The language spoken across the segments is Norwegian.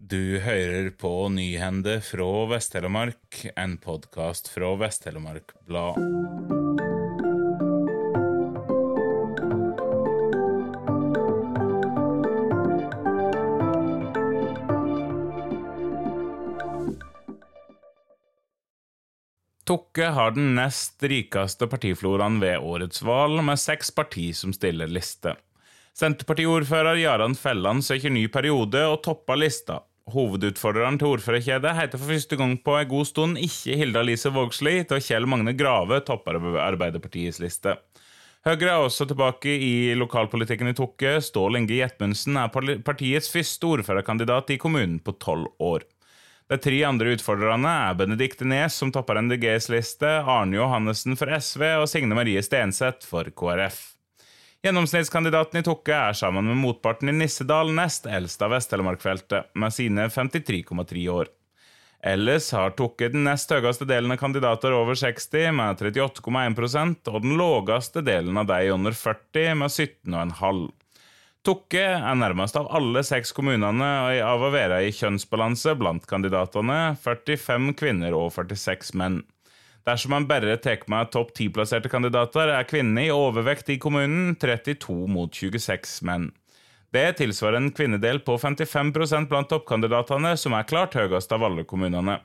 Du hører på Nyhende fra Vest-Telemark, en podkast fra Vest-Telemark Blad. Tokke har den nest rikeste partifloraen ved årets valg, med seks parti som stiller liste. Senterpartiordfører Jaran Felland søker ny periode og topper lista. Hovedutfordreren til ordførerkjedet heter for første gang på en god stund ikke Hilda Lise Vågslid, til Kjell Magne Grave topper Arbeiderpartiets liste. Høyre er også tilbake i lokalpolitikken i Tokke. Stål Inge Jetmundsen er partiets første ordførerkandidat i kommunen på tolv år. De tre andre utfordrerne er Benedicte Nes, som topper NDGs liste, Arne Johannessen for SV og Signe Marie Stenseth for KrF. Gjennomsnittskandidaten i Tokke er sammen med motparten i Nissedal nest eldst av Vest-Telemark-feltet, med sine 53,3 år. Ellers har Tokke den nest høyeste delen av kandidater over 60, med 38,1% og den lågeste delen av de under 40, med 17,5 Tokke er nærmest av alle seks kommunene av å være i kjønnsbalanse blant kandidatene, 45 kvinner og 46 menn. Dersom man bare tar med topp 10-plasserte kandidater, er kvinnene i overvekt i kommunen 32 mot 26 menn. Det tilsvarer en kvinnedel på 55% blant toppkandidatene, som er klart høyest av alle kommunene.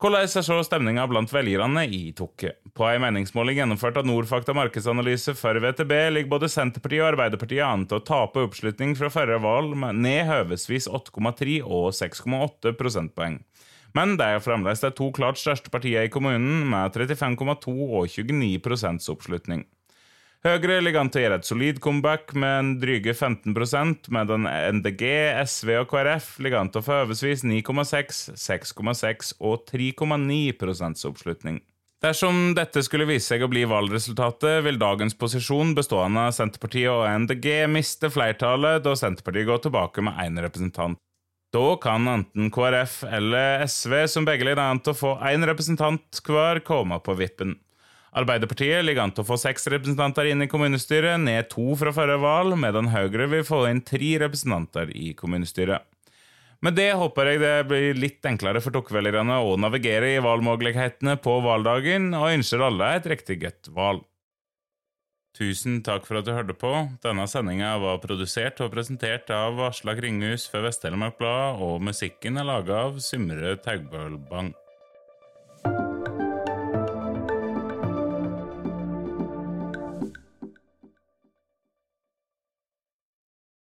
Hvordan er så stemninga blant velgerne i Tokke? På ei meningsmåling gjennomført av Nordfakta markedsanalyse for VTB ligger både Senterpartiet og Arbeiderpartiet an til å tape oppslutning fra forrige valg med ned høvesvis 8,3 og 6,8 prosentpoeng. Men det er fremdeles de to klart største partiene i kommunen, med 35,2 og 29 oppslutning. Høyre ligger an til å gjøre et solid comeback med en dryge 15 medan NDG, SV og KrF ligger an til å få oversvis 9,6, 6,6 og 3,9% oppslutning. Dersom dette skulle vise seg å bli valgresultatet, vil dagens posisjon bestående av Senterpartiet og NDG miste flertallet, da Senterpartiet går tilbake med én representant. Da kan enten KrF eller SV, som begge ligger an til å få én representant hver, komme på vippen. Arbeiderpartiet ligger an til å få seks representanter inn i kommunestyret, ned to fra forrige valg, medan Høyre vil få inn tre representanter i kommunestyret. Med det håper jeg det blir litt enklere for tokkvelgerne å navigere i valgmulighetene på valgdagen, og ønsker alle et riktig godt valg. Tusen takk for at du hørte på. Denne sendinga var produsert og presentert av Aslak Ringhus for Vest-Telemark Blad, og musikken er laga av Symre Taugbølbang.